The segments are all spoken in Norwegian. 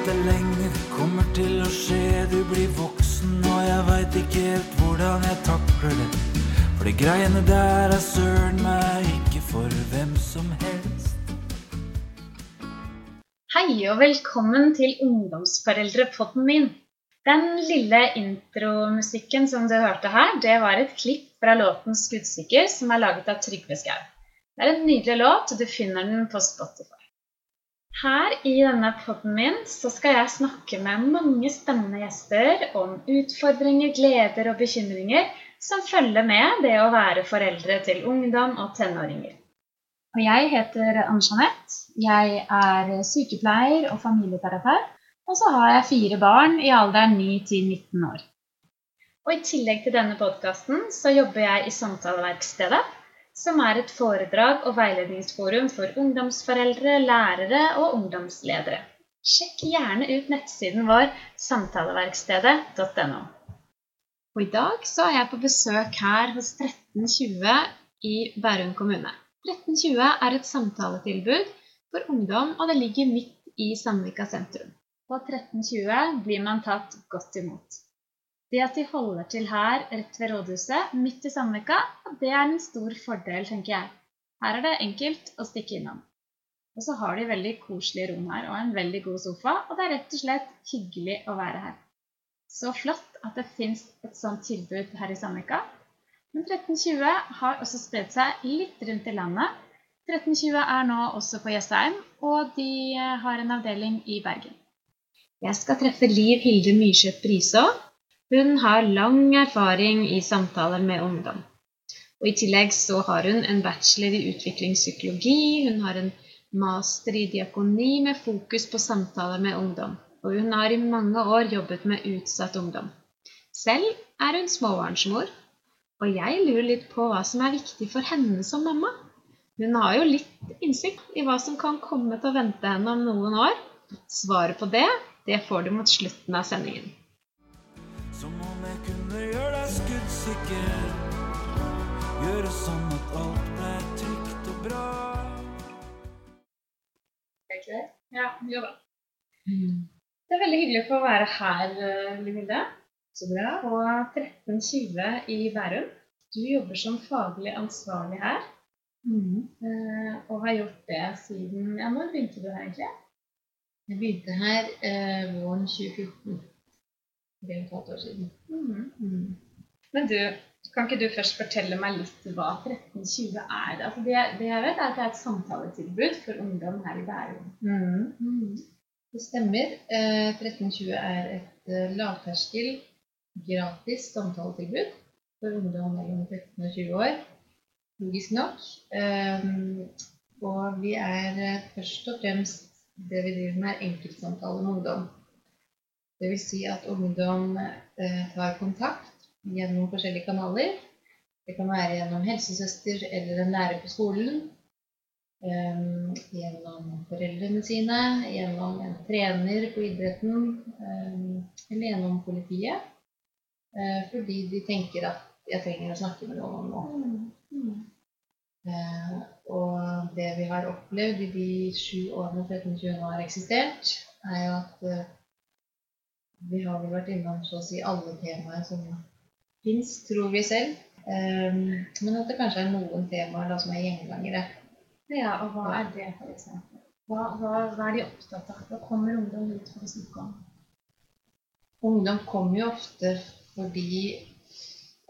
vente lenger. kommer til å skje. Du blir voksen, og jeg veit ikke helt hvordan jeg takler det. For de greiene der er søren meg ikke for hvem som helst. Hei og velkommen til ungdomsforeldrepodden min. Den lille intromusikken som du hørte her, det var et klipp fra låten 'Skuddsikker', som er laget av Trygve Skau. Det er en nydelig låt, og du finner den på Spotify. Her i denne podden min så skal jeg snakke med mange spennende gjester om utfordringer, gleder og bekymringer som følger med det å være foreldre til ungdom og tenåringer. Og jeg heter Ann-Jeanette. Jeg er sykepleier og familieterapeut. Og så har jeg fire barn i alderen 9 til 19 år. Og i tillegg til denne podkasten så jobber jeg i Samtaleverkstedet som er et foredrag og veiledningsforum for ungdomsforeldre, lærere og ungdomsledere. Sjekk gjerne ut nettsiden vår samtaleverkstedet.no. Og I dag så er jeg på besøk her hos 1320 i Bærum kommune. 1320 er et samtaletilbud for ungdom, og det ligger midt i Sandvika sentrum. På 1320 blir man tatt godt imot. Det at de holder til her rett ved rådhuset, midt i Sandvika, det er en stor fordel, tenker jeg. Her er det enkelt å stikke innom. Og så har de veldig koselige rom her og en veldig god sofa, og det er rett og slett hyggelig å være her. Så flott at det fins et sånt tilbud her i Sandvika. Men 1320 har også spredt seg litt rundt i landet. 1320 er nå også på Jessheim, og de har en avdeling i Bergen. Jeg skal treffe Liv Hilde Myrseth Briså, hun har lang erfaring i samtaler med ungdom. Og I tillegg så har hun en bachelor i utviklingspsykologi. Hun har en master i diakoni med fokus på samtaler med ungdom. Og hun har i mange år jobbet med utsatt ungdom. Selv er hun småbarnsmor. Og jeg lurer litt på hva som er viktig for henne som mamma. Hun har jo litt innsikt i hva som kan komme til å vente henne om noen år. Svaret på det, det får du mot slutten av sendingen. Skuddsikker. Gjøre sånn at alt ble trygt og bra. Er det? Ja, jo da. Det er veldig hyggelig å få være her, Lille Livilde. Så bra. På 1320 i Bærum. Du jobber som faglig ansvarlig her. Mm. Og har gjort det siden Ja, når begynte du her, egentlig? Jeg begynte her eh, våren 2014 det og et halvt år siden. Mm. Mm. Men du, kan ikke du først fortelle meg litt hva 1320 er? Altså det, det, jeg vet, er at det er et samtaletilbud for ungdom her i Bærum. Mm. Det stemmer. Eh, 1320 er et eh, lavterskel, gratis samtaletilbud for ungdom mellom 13 og 20 år. Logisk nok. Eh, og vi er eh, først og fremst det vi driver med, er enkeltsamtaler med ungdom. Dvs. Si at ungdom eh, tar kontakt gjennom forskjellige kanaler. Det kan være gjennom helsesøster eller en lærer på skolen. Um, gjennom foreldrene sine, gjennom en trener på idretten um, eller gjennom politiet. Uh, fordi de tenker at jeg trenger å snakke med noen om noe. Eh, og det vi har opplevd i de sju årene 1320 har eksistert, er jo at uh, vi har vel vært innom så å si alle temaer som fins, tror vi selv. Um, men at det kanskje er noen temaer som er gjengangere. Ja, og hva er det, f.eks.? Hva, hva, hva er de opptatt av? Hva kommer ungdom ut for å snakke om? Ungdom kommer jo ofte fordi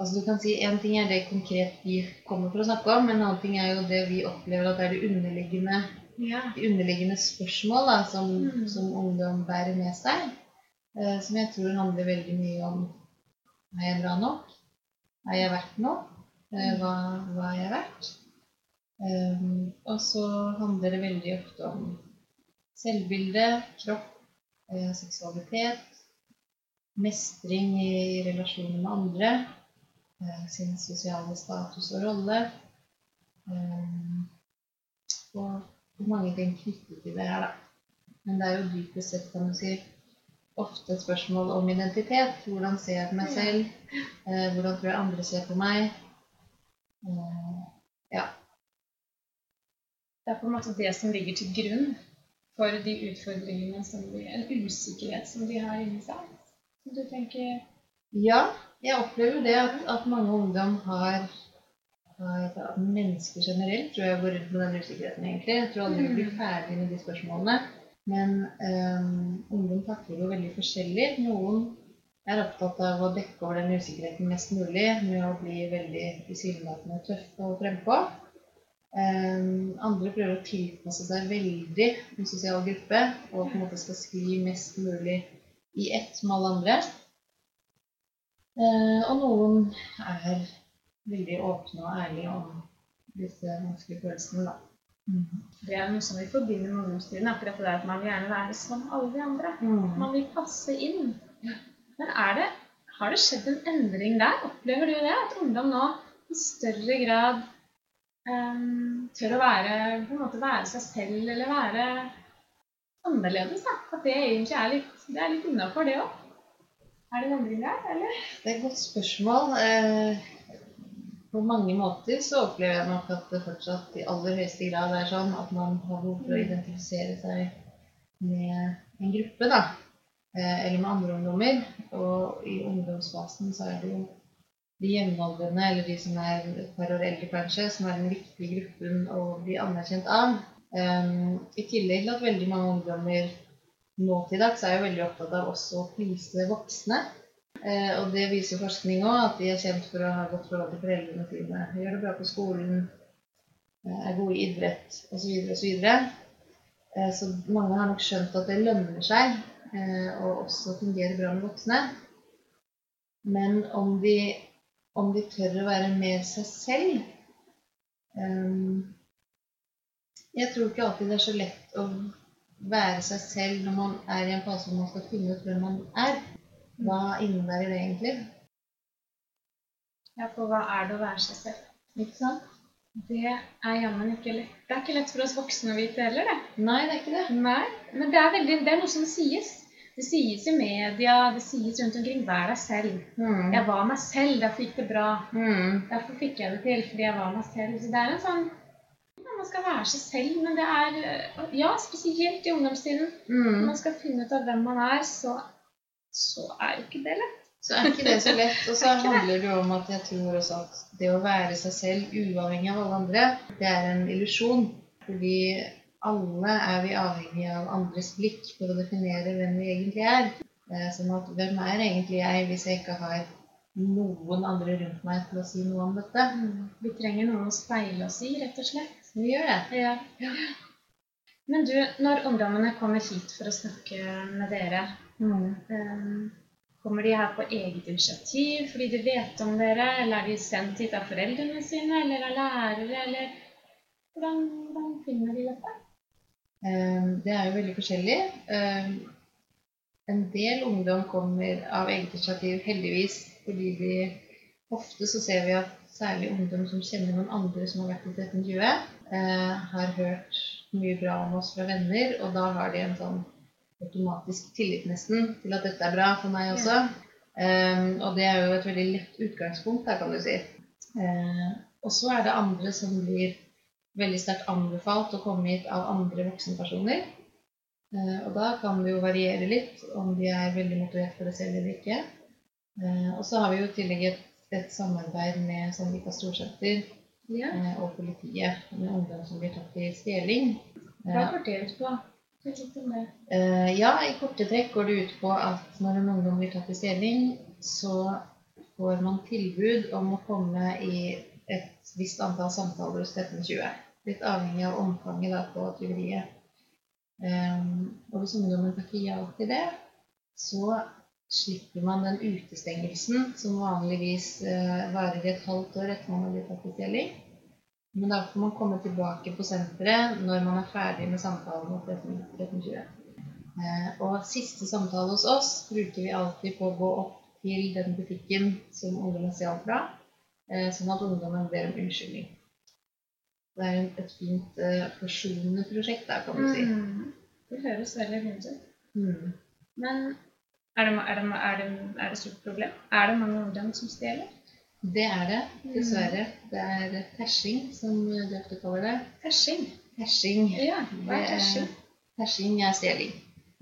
altså du kan si En ting er det konkret de kommer for å snakke om, men en annen ting er jo det vi opplever at det er de underliggende, ja. de underliggende spørsmål da, som, mm. som ungdom bærer med seg. Eh, som jeg tror handler veldig mye om er jeg bra nok? Er jeg verdt noe? Eh, hva, hva er jeg verdt? Um, og så handler det veldig ofte om selvbilde, kropp, eh, seksualitet, mestring i relasjoner med andre, eh, sin sosiale status og rolle. Um, og mange ting knyttet til det her, da. Men det er jo dypest sett, kan du si, ofte et spørsmål om identitet. Hvordan ser jeg på meg selv? Eh, hvordan tror jeg andre ser på meg? Eh, ja. Det er på en måte det som ligger til grunn for de utfordringene som de En usikkerhet som de har inni seg? Som du tenker Ja, jeg opplever det at, at mange ungdom har, har mennesker generelt tror jeg går rundt med den usikkerheten, egentlig. Jeg tror aldri vi blir ferdig med de spørsmålene. Men um, ungdom takler jo veldig forskjellig. Noen er opptatt av å dekke over den usikkerheten mest mulig med å bli veldig tilsynelatende tøffe og frempå. Um, andre prøver å tilpasse seg veldig en sosial gruppe og på en måte skal skli mest mulig i ett med alle andre. Uh, og noen er veldig åpne og ærlige om disse vanskelige følelsene, da. Mm. Det er noe som vi forbinder med ungdomstiden. Akkurat det at man vil gjerne være som alle de andre. Mm. Man vil passe inn. Men det, har det skjedd en endring der? Opplever du det? At ungdom nå i større grad um, tør å være, på en måte være seg selv, eller være annerledes? Da? At det egentlig er litt, det er litt innafor, det òg? Er det en endring der, eller? Det er et godt spørsmål. Eh, på mange måter så opplever jeg nok at det fortsatt i aller høyeste grad er sånn at man har behov for å identifisere seg med en gruppe, da. Eh, eller med andre ungdommer. Og i ungdomsfasen så er det jo de jevnaldrende, eller de som er et par år eldre kanskje, som er den viktige gruppen å bli anerkjent av. Um, I tillegg til at veldig mange ungdommer nå til dags er jo veldig opptatt av også å prise voksne. Eh, og det viser forskning òg, at de er kjent for å ha godt forhold til foreldrene sine. Gjør det bra på skolen, eh, er gode i idrett osv. osv. Eh, så mange har nok skjønt at det lønner seg å også fungerer bra med voksne. Men om de, om de tør å være mer seg selv Jeg tror ikke alltid det er så lett å være seg selv når man er i en fase hvor man skal finne ut hvem man er. Hva innebærer det egentlig? Ja, for hva er det å være seg selv? Ikke sant? Det er jammen ikke lett. Det er ikke lett for oss voksne å vite heller, det. Nei, det er ikke det. Nei, men det er, veldig, det er noe som sies. Det sies i media, det sies rundt omkring. Vær deg selv. Mm. Jeg var meg selv, derfor gikk det bra. Mm. Derfor fikk jeg det til, fordi jeg var meg selv. Så det er en sånn Man skal være seg selv, men det er Ja, spesielt i ungdomstiden. Når Mm. man skal finne ut av hvem man er, så, så er jo ikke det lett. Så er ikke det så lett. Og så Er det? handler det om at jeg tror også at det å være seg selv uavhengig av alle andre, det er en illusjon. Fordi alle er vi avhengig av andres blikk for å definere hvem vi egentlig er. Eh, Sånn at hvem er egentlig jeg hvis jeg ikke har noen andre rundt meg til å si noe om dette? Vi trenger noen å speile oss i, rett og slett. Vi gjør det. Ja. Men du, når ungdommene kommer hit for å snakke med dere, eh, kommer de her på eget initiativ fordi de vet om dere, eller er de sendt hit av foreldrene sine, eller av lærere, eller hvordan, hvordan finner de dette? Eh, Det er jo veldig forskjellig. Eh, En del ungdom kommer av eget initiativ, heldigvis, fordi de ofte så ser vi at særlig ungdom som kjenner noen andre som har vært i 1320, eh, har hørt mye bra om oss fra venner, og da har de en sånn automatisk tillit nesten til at dette er bra for meg også. Um, og det er jo et veldig lett utgangspunkt, der, kan du si. Uh, og så er det andre som blir veldig sterkt anbefalt å komme hit av andre voksenpersoner. Uh, og da kan det jo variere litt om de er veldig motivert for det selv eller ikke. Uh, og så har vi jo i tillegg et, et samarbeid med Sandvika Storsenter Ja. eh, og politiet med ungdom som blir tatt i stjeling. Hva har det på? Eh, ja, i korte trekk går det ut på at når en ungdom blir tatt i stjeling, så får man tilbud om å komme i et visst antall samtaler hos 1320. Litt avhengig av omfanget da, på tyveriet. Um, og hvis ungdommen takker ja til det, så slipper man den utestengelsen som vanligvis uh, varer i et halvt år etter man har blitt tatt i stjeling. Men da får man komme tilbake på senteret når man er ferdig med samtalen mot 13 1320. Eh, og siste samtale hos oss bruker vi alltid på å gå opp til den butikken som ungdommen stjal fra, eh, sånn at ungdommen ber om unnskyldning. Det er et fint eh, forsonende prosjekt, der, kan du si. Mm. Det høres veldig fint ut. Mm. Men er det, er, det, er, det, er det et stort problem? Er det mange ungdom som stjeler? Det er det, dessverre. Det er tersing, som du ofte kaller det. Tersing. Tersing. Ja, hva er tersing? er- Tersing er stjeling.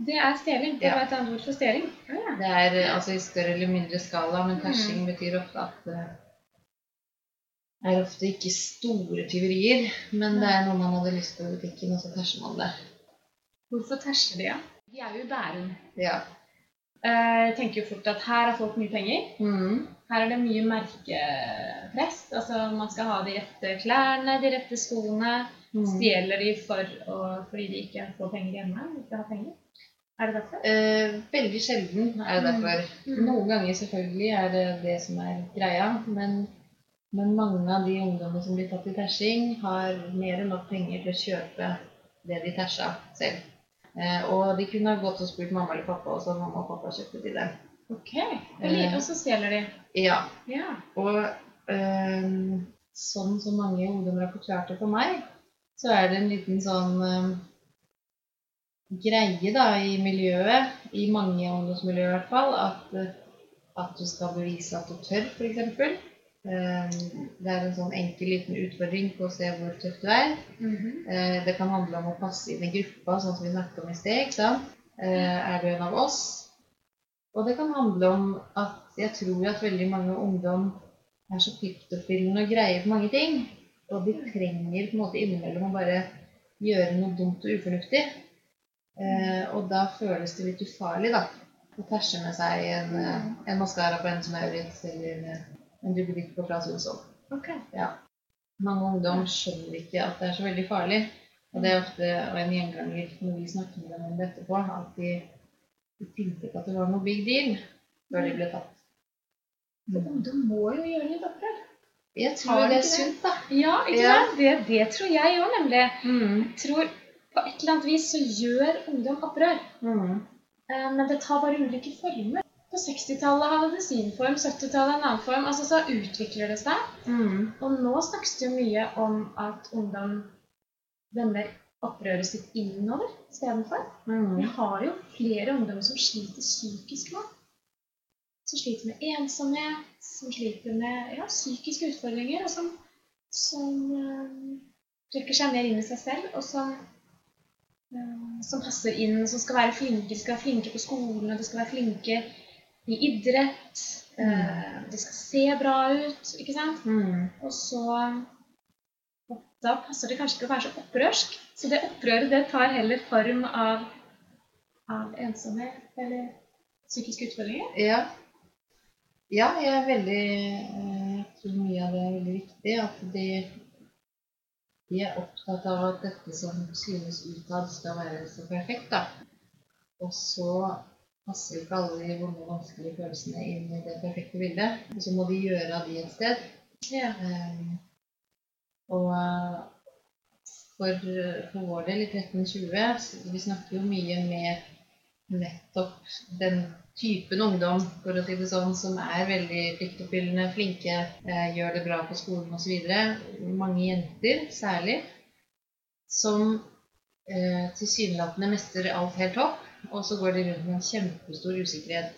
Det er stjeling. Det var et annet ord for stjeling. Ja. Det er eh, altså i større eller mindre skala, men Mm. tersing betyr ofte at det er ofte ikke store tyverier, men det er noe man hadde lyst på i butikken, og så terser man det. Hvorfor terser de, ja? Vi er jo i Bærum. Ja. Eh, Jeg tenker jo fort at her har folk mye penger. Mm. Her er det mye merkepress. Altså man skal ha de rette klærne, de rette skoene. Mm. Stjeler de for å, fordi de ikke får penger hjemme? Ikke har penger? Er det derfor? Eh, veldig sjelden er det derfor. Mm. Noen ganger selvfølgelig er det det som er greia, men, men mange av de ungdommene som blir tatt i tersing, har mer enn nok penger til å kjøpe det de tersa selv. Eh, og de kunne ha gått og spurt mamma eller pappa, og så hadde mamma og pappa kjøpt det til dem. Ok. Eller, og så stjeler de. Ja, Ja. og eh, sånn som mange ungdommer har forklart det for meg, så er det en liten sånn eh, greie da i miljøet, i mange ungdomsmiljøer i hvert fall, at, eh, at du skal bevise at du tør, f.eks. Eh, det er en sånn enkel liten utfordring på å se hvor tøff du er. Mm -hmm. Det kan handle om å passe inn i gruppa, sånn som vi snakket om i sted. Eh, Er du en av oss? Og det kan handle om at jeg tror at veldig mange ungdom er så pliktoppfyllende og greier på mange ting. Og de trenger på en måte innimellom å bare gjøre noe dumt og ufornuftig. Eh, og da føles det litt ufarlig, da. Å terse med seg en, en maskara på en som er Maurits eller eh, blir ikke på Claes Okay. Ok. Mange ungdom skjønner ikke at det er så veldig farlig. Og det er ofte og en gjenganger når vi snakker med dem om det etterpå, at de, de tenkte ikke at det var noe big deal før de ble tatt. For ungdom må jo gjøre litt opprør. Jeg tror det er sunt, da. Ja, ikke Ja. sant? Det, det tror jeg òg, nemlig. Mm. Jeg tror på et eller annet vis så gjør ungdom opprør. Mm. Eh, Men det tar bare ulike former. På 60-tallet hadde det sin form, 70-tallet en annen form. Altså så utvikler det seg. Mm. Og nå snakkes det jo mye om at ungdom vender opprøret sitt innover istedenfor. Mm. Vi har jo flere ungdommer som sliter psykisk nå. Som sliter med ensomhet, som sliter med ja, psykiske utfordringer, og som, som øh, trekker seg mer inn i seg selv, og som, eh, som passer inn, som skal være flinke. De skal være flinke på skolen, og de skal være flinke i idrett. eh, de skal se bra ut, ikke sant? Mm. Og så Da passer det kanskje ikke å være så opprørsk. Så det opprøret det tar heller form av, av ensomhet eller psykiske utfordringer. Ja. ja, jeg er veldig eh, Jeg tror mye av det er veldig viktig. At de, de er opptatt av at dette som synes utad, skal være så perfekt. da. Og så passer ikke alle de vonde og vanskelige følelsene inn i det perfekte bildet. Og så må de gjøre av de et sted. Ja. Um, og for, for vår del i 1320 så Vi snakker jo mye med nettopp den typen ungdom for å si det sånn, som er veldig pliktoppfyllende, flinke, eh, gjør det bra på skolen osv. Mange jenter særlig, som eh, tilsynelatende mestrer alt helt topp, og så går de rundt med en kjempestor usikkerhet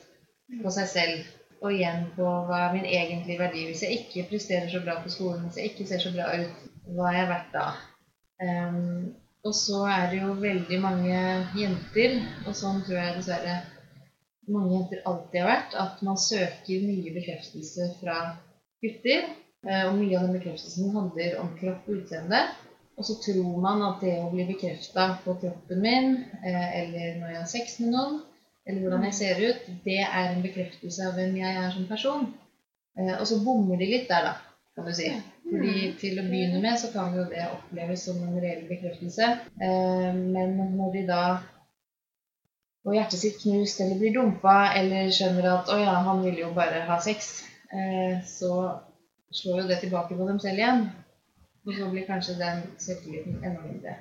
på seg selv. Og igjen på hva er min egentlige verdi. Hvis jeg ikke presterer så bra på skolen, hvis jeg ikke ser så bra ut, hva er jeg verdt da? Um, og så er det jo veldig mange jenter, og sånn tror jeg dessverre mange jenter alltid har vært, at man søker mye bekreftelse fra gutter. eh, Og mye av den bekreftelsen handler om kropp og utseende. Og så tror man at det å bli bekrefta på kroppen min, eh, eller når jeg har sex med noen, eller hvordan jeg ser ut, det er en bekreftelse av hvem jeg er som person. Eh, Og så bommer de litt der, da, kan du si. Fordi Til å begynne med så kan jo det oppleves som en reell bekreftelse. Eh, Men når de da får hjertet sitt knust eller blir dumpa eller skjønner at 'å ja, han ville jo bare ha sex', så slår jo det tilbake på dem selv igjen. Og så blir kanskje den selvtilliten enda mindre.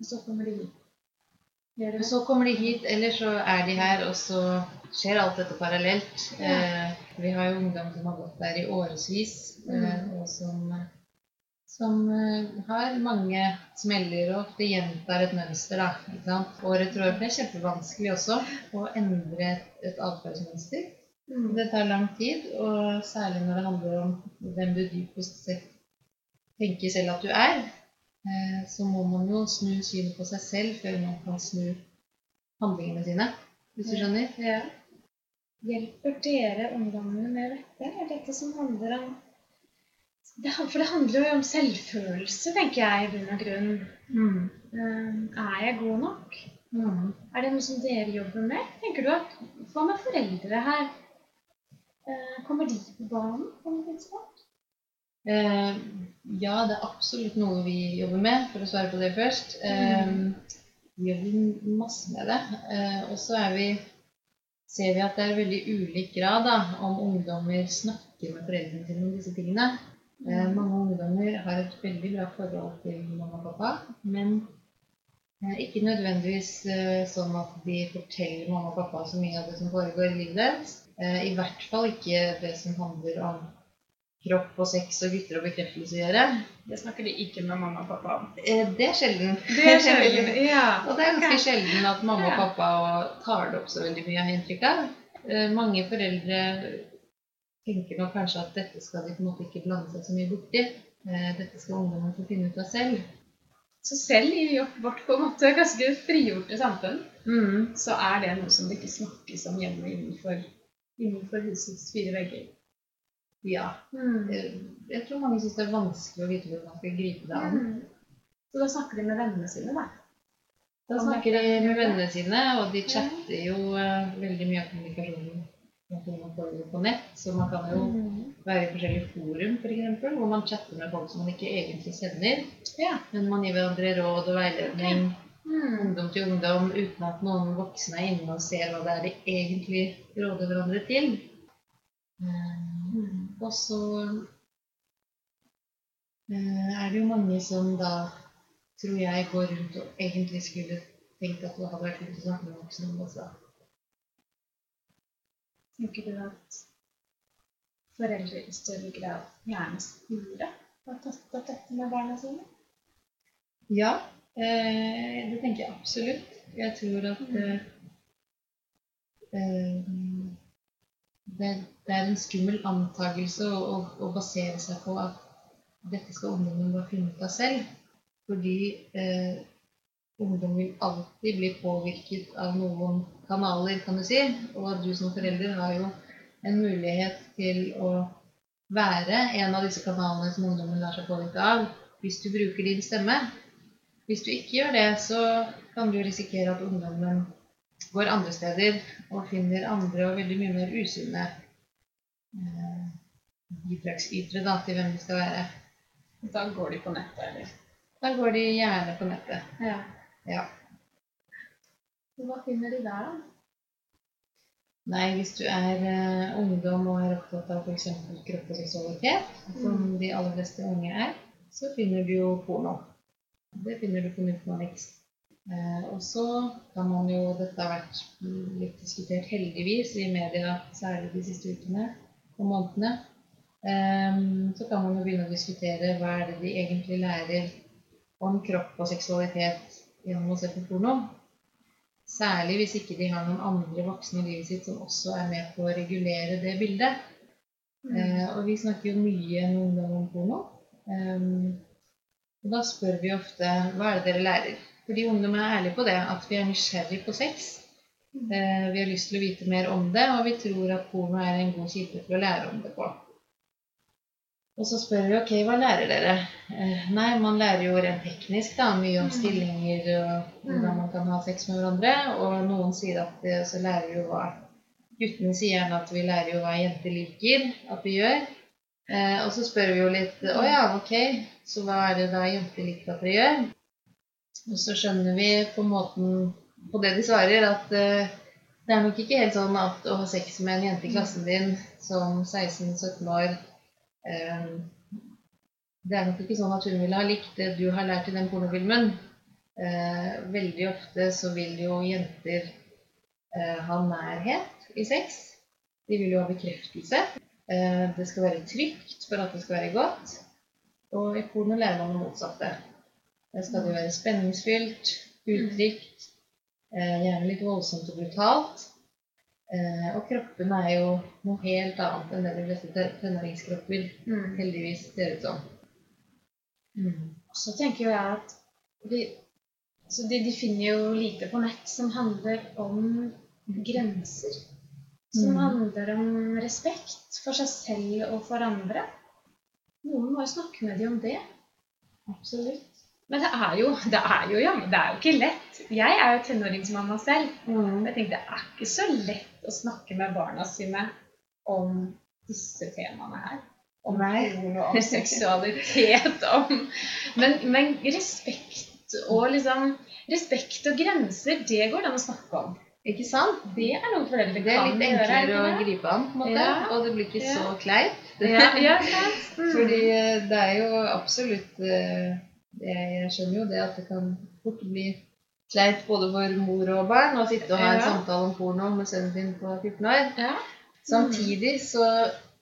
Og så kommer de hit. Og så kommer de hit, eller så er de her, og så skjer alt dette parallelt. Eh, vi har jo ungdom som har gått der i årevis, eh, og som, som eh, har mange smeller og ofte gjentar et mønster. da, ikke sant? År etter år. Det er kjempevanskelig også å endre et, et atferdsmønster. Mm. Det tar lang tid, og særlig når det handler om hvem du dypest sett tenker selv at du er. eh, så må man jo snu synet på seg selv før man kan snu handlingene sine. Hvis du skjønner? Ja. Hjelper dere ungdommene med dette? Er dette som handler om det, For det handler jo om selvfølelse, tenker jeg, i bunn og grunn. Mm. Eh, Er jeg god nok? Mm. Er det noe som dere jobber med? Tenker du at Hva med foreldre her? Eh, Kommer de på banen på noe tidspunkt? Eh, ja, det er absolutt noe vi jobber med, for å svare på det først. Eh, vi jobber masse med det. Eh, og så er vi, ser vi at det er veldig ulik grad da, om ungdommer snakker med foreldrene sine om disse tingene. Eh, mange ungdommer har et veldig bra forhold til mamma og pappa, men eh, ikke nødvendigvis eh, sånn at de forteller mamma og pappa så mye av det som foregår i livet deres. Eh, I hvert fall ikke det som handler om kropp og sex og gutter og bekreftelse å gjøre. Det snakker de ikke med mamma og pappa om. Eh, Det er sjelden. ja. Og det er ganske sjelden at mamma og pappa tar det opp så veldig mye, har inntrykk av. Eh, Mange foreldre tenker nok kanskje at dette skal de på en måte ikke blande seg så mye borti. Eh, Dette skal ungdommen få finne ut av selv. Så selv i vårt på en måte ganske frigjorte samfunn, Mm. så er det noe som det ikke snakkes om hjemme innenfor, innenfor husets fire vegger. Ja. Mm. Jeg tror mange syns det er vanskelig å vite hvordan man skal gripe det an. Mm. Så da snakker de med vennene sine, da. Da snakker de med vennene sine, og de chatter jo uh, veldig mye av kommunikasjonen man får på nett. Så man kan jo Mm. være i forskjellige forum, f.eks., hvor man chatter med folk som man ikke egentlig kjenner. Ja. Men man gir hverandre råd og veiledning, Mm. ungdom til ungdom, uten at noen voksne er inne og ser hva det er de egentlig råder hverandre til. Eh, Mm. Og så eh, er det jo mange som da, tror jeg, går rundt og egentlig skulle tenkt at det hadde vært fint å snakke med voksne om også. Tenker du at foreldre i større grad gjerne skulle ha tatt opp dette med barna sine? Ja, eh, det tenker jeg absolutt. Jeg tror at eh, eh, det, det er en skummel antakelse å, å, å basere seg på at dette skal ungdommen bare finne ut av selv. Fordi eh, ungdom vil alltid bli påvirket av noen kanaler, kan du si. Og at du som forelder har jo en mulighet til å være en av disse kanalene som ungdommen lar seg påvirke av, hvis du bruker din stemme. Hvis du ikke gjør det, så kan du risikere at ungdommen går andre steder og finner andre og veldig mye mer usunne eh, bidragsytere da, til hvem de skal være. Da går de på nettet, eller? Da går de gjerne på nettet. Ja. Ja. Så hva finner de der, da? Nei, hvis du er uh, ungdom og er opptatt av f.eks. kropp og seksualitet, som de aller fleste unge er, så finner du jo porno. Det finner du på Nullmix. Eh, og så kan man jo Dette har vært mm, litt diskutert heldigvis i media, særlig de siste ukene og månedene. Eh, så kan man jo begynne å diskutere hva er det de egentlig lærer om kropp og seksualitet gjennom å se på porno. Særlig hvis ikke de har noen andre voksne i livet sitt som også er med på å regulere det bildet. Eh, og vi snakker jo mye med ungdom om porno. Um, og da spør vi ofte hva er det dere lærer? Fordi ungdom er ærlige på det, at vi er nysgjerrig på sex. Eh, vi har lyst til å vite mer om det, og vi tror at porno er en god kilde til å lære om det på. Og så spør vi ok, hva lærer dere? Eh, nei, man lærer jo rent teknisk da, mye om stillinger og hvordan man kan ha sex med hverandre. Og noen sier at det, så lærer jo hva Guttene sier gjerne at vi lærer jo hva jenter liker at vi gjør. Eh, og så spør vi jo litt Å ja, ok, så hva er det da jenter liker at dere gjør? Og så skjønner vi på måten på det de svarer, at uh, det er nok ikke helt sånn at å ha sex med en jente i klassen din som 16-17 år eh, Det er nok ikke sånn at hun ville ha likt det du har lært i den pornofilmen. Uh, veldig ofte så vil jo jenter ha nærhet i sex. De vil jo ha bekreftelse. Det skal være trygt for at det skal være godt. Og i porno lærer man det motsatte. Det skal jo være spenningsfylt, utrygt, eh, gjerne litt voldsomt og brutalt. Eh, og kroppene er jo noe helt annet enn det de fleste te- tenåringskropper Mm. heldigvis ser ut som. Mm. så tenker jo jeg at vi, så de, de finner jo lite på nett som handler om grenser. Som Mm. handler om respekt for seg selv og for andre. Noen må jo snakke med dem om det. Absolutt. Men det er jo, det er jo, ja, det er jo ikke lett. Jeg er jo tenåringsmamma selv. Mm. Jeg tenkte det er ikke så lett å snakke med barna sine om disse temaene her. Om porno, om seksualitet, om men, men respekt og liksom Respekt og grenser, det går det an å snakke om. Ikke sant? Det er noe foreldre Det er litt er enklere å gripe an, på en måte. Ja. Og det blir ikke Ja. så kleint. Ja, ja. Mm. Fordi eh, det er jo absolutt eh, Jeg skjønner jo det at det kan fort bli kleint både for mor og barn å sitte og ha en Ja. samtale om porno med sønnen sin på 14 år. ja. Samtidig så,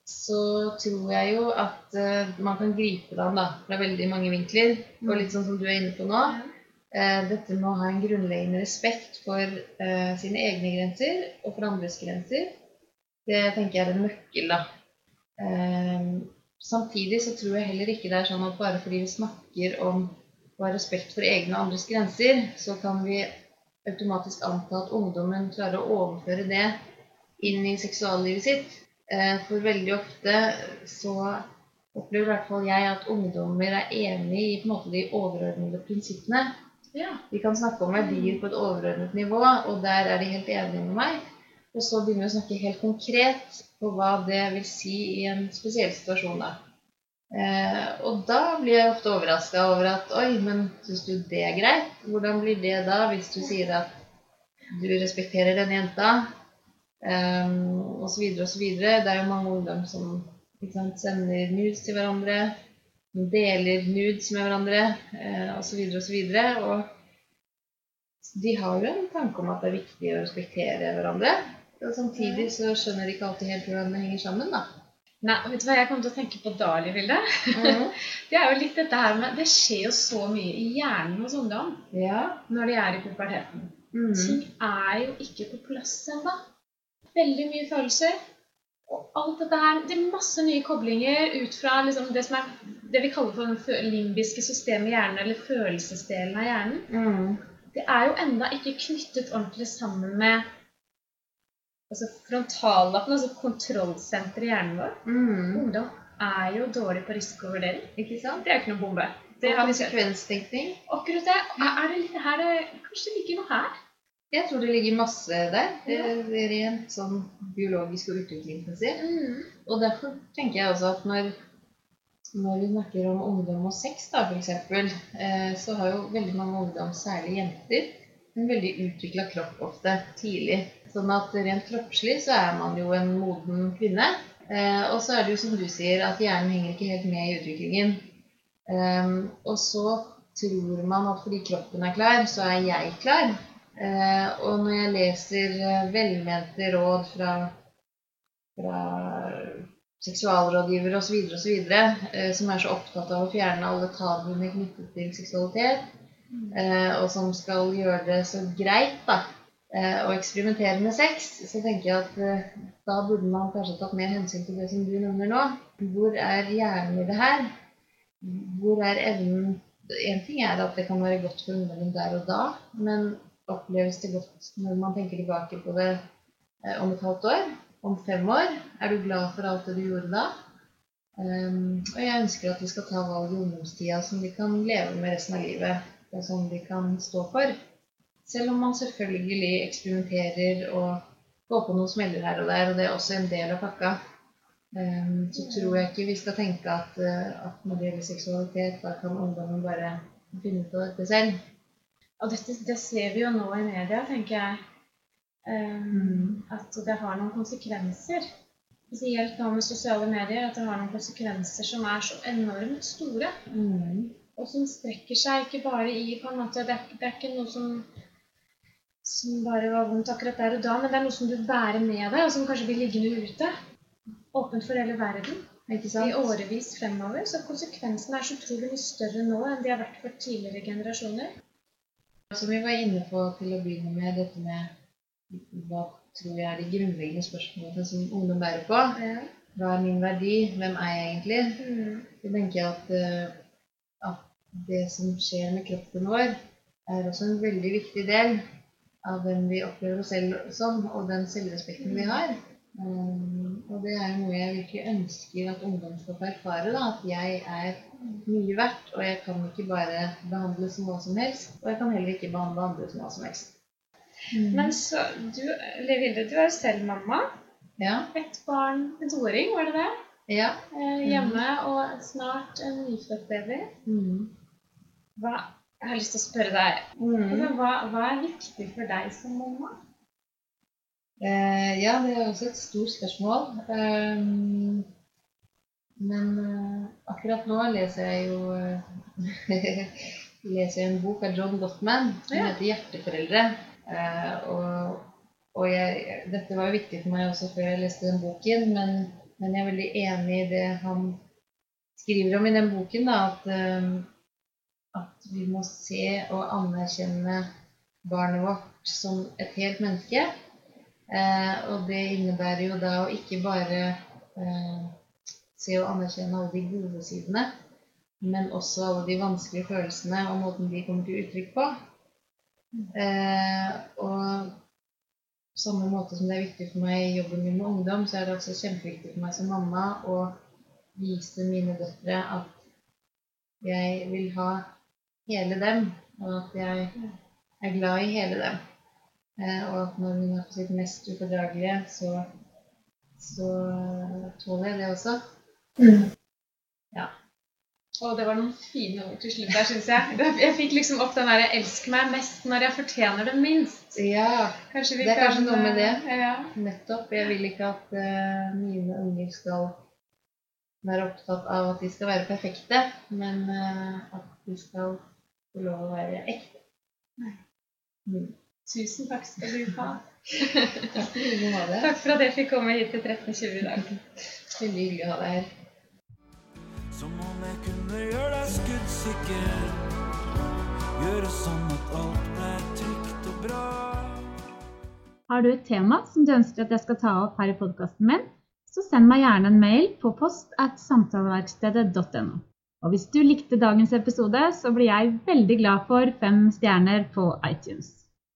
så tror jeg jo at uh, man kan gripe det an da, fra veldig mange vinkler. Og litt sånn som du er inne på nå. Uh, dette med å ha en grunnleggende respekt for uh, sine egne grenser og for andres grenser, det tenker jeg er en nøkkel, da. Samtidig så tror jeg heller ikke det er sånn at bare fordi vi snakker om å ha respekt for egne og andres grenser, så kan vi automatisk anta at ungdommen klarer å overføre det inn i seksuallivet sitt. Eh, for veldig ofte så opplever i hvert fall jeg at ungdommer er enig i på en måte de overordnede prinsippene. ja. Vi kan snakke om verdier på et overordnet nivå, og der er de helt enige med meg. Og så begynner vi å snakke helt konkret på hva det vil si i en spesiell situasjon. Da. Eh, og da blir jeg ofte overraska over at oi, men syns du det er greit? Hvordan blir det da hvis du sier at du respekterer denne jenta? Um, og så videre og så videre. Det er jo mange ungdom som sant, sender nudes til hverandre, deler nudes med hverandre eh, osv. videre. Og de har jo en tanke om at det er viktig å respektere hverandre. Og samtidig så skjønner de ikke alltid helt hvordan det henger sammen, da. Nei, vet du hva jeg kom til å tenke på da, Vilde? Det er jo litt dette her med Det skjer jo så mye i hjernen hos ungdom Ja. når de er i puberteten. Mm. Ting er jo ikke på plass ennå. Veldig mye følelser. Og alt dette her Det er masse nye koblinger ut fra liksom det som er det vi kaller for den limbiske systemet i hjernen, eller følelsesdelen av hjernen. Mm. Det er jo enda ikke knyttet ordentlig sammen med altså frontallappen, altså kontrollsenteret i hjernen vår. Mm. Ungdom er jo dårlig på risikovurdering. Ikke sant? Det er ikke noen bombe. Det Og konsekvenstenkning. Akkurat det. Er det litt her det Kanskje det ligger noe her? Jeg tror det ligger masse der. Det Ja. er rent sånn biologisk og utviklingsmessig. Mm. Og derfor tenker jeg også at når, når vi snakker om ungdom og sex, da f.eks., eh, så har jo veldig mange ungdom, særlig jenter, en veldig utvikla kropp ofte tidlig. Sånn at rent kroppslig så er man jo en moden kvinne. Eh, og så er det jo som du sier, at hjernen henger ikke helt med i utviklingen. Ehm, og så tror man at fordi kroppen er klar, så er jeg klar. Eh, og når jeg leser eh, velmente råd fra, fra seksualrådgivere osv., osv., eh, som er så opptatt av å fjerne alle tabuene knyttet til seksualitet, eh, og som skal gjøre det så greit da, eh, å eksperimentere med sex, så tenker jeg at eh, da burde man kanskje tatt mer hensyn til det som du nevner nå. Hvor er hjernen i det her? Hvor er evnen En ting er at det kan være godt for ungdommen der og da, men oppleves det godt når man tenker tilbake på det eh, om et halvt år? Om fem år? Er du glad for alt det du gjorde da? Um, og jeg ønsker at vi skal ta valg i ungdomstida som de kan leve med resten av livet. Og som de kan stå for. Selv om man selvfølgelig eksperimenterer og går på noen smeller her og der, og det er også en del av pakka. Um, så tror jeg ikke vi skal tenke at, uh, at når det gjelder seksualitet, da kan ungdommen bare finne ut av dette selv. Og dette det ser vi jo nå i media, tenker jeg. Um, At det har noen konsekvenser. Spesielt nå med sosiale medier. At det har noen konsekvenser som er så enormt store. Mm. Og som strekker seg ikke bare i på en måte, Det er, det er ikke noe som, som bare var vondt akkurat der og da, men det er noe som du bærer med deg, og som kanskje blir liggende ute. Åpent for hele verden Ikke i årevis fremover. Så konsekvensene er så utrolig mye større nå enn de har vært for tidligere generasjoner. Som vi var inne på til å begynne med, dette med hva tror jeg er de grunnleggende spørsmålene som ungdom bærer på. Hva er min verdi? Hvem er jeg egentlig? Mm. Så tenker jeg at, eh, at det som skjer med kroppen vår, er også en veldig viktig del av hvem vi opplever oss selv som, og den selvrespekten vi har. Um, og det er noe jeg virkelig ønsker at ungdom skal få erfare. Da, at jeg er mye verdt, og jeg kan ikke bare behandles som hva som helst. Og jeg kan heller ikke behandle andre som hva som helst. Mm. Men så, du, Livilde, du er jo selv mamma. Ja. Et barn, en toåring, var det det? Ja. Eh, hjemme, og snart en nyfødt baby. Mm. Hva, jeg har lyst til å spørre deg, Mm. hva, hva er viktig for deg som mamma? Eh, ja, det er også et stort spørsmål. Um, men uh, akkurat nå leser jeg jo eh, leser jeg en bok av John Gottman som Ja. heter 'Hjerteforeldre'. Uh, og og jeg, dette var jo viktig for meg også før jeg leste den boken, men, men jeg er veldig enig i det han skriver om i den boken, da, at, eh, at vi må se og anerkjenne barnet vårt som et helt menneske. Eh, og det innebærer jo da å ikke bare eh, se og anerkjenne alle de gode sidene, men også alle de vanskelige følelsene og måten de kommer til uttrykk på. Eh, og på samme måte som det er viktig for meg i jobben min med ungdom, så er det også kjempeviktig for meg som mamma å vise mine døtre at jeg vil ha hele dem, og at jeg er glad i hele dem. Eh, og at når hun er på sitt mest ufordragelige, så, så tåler jeg det også. Ja. Og det var noen fine ord til slutt der, syns jeg. Jeg fikk liksom opp den derre 'elsk meg mest når jeg fortjener det minst'. Ja, Kanskje vi Det er kan, kanskje noe med det. eh, Ja. nettopp. Jeg vil ikke at uh, mine unger skal være opptatt av at de skal være perfekte, men uh, at de skal få lov å være ekte. Mm. Tusen takk skal du ha. Takk for. Takk at jeg fikk komme hit til 1320 i dag. Veldig hyggelig å ha deg her. Som om jeg kunne gjøre deg skuddsikker. Gjøre sånn at alt ble trygt og bra. Har du et tema som du ønsker at jeg skal ta opp her i podkasten min, så send meg gjerne en mail på post at samtaleverkstedet.no. Og hvis du likte dagens episode, så blir jeg veldig glad for fem stjerner på iTunes.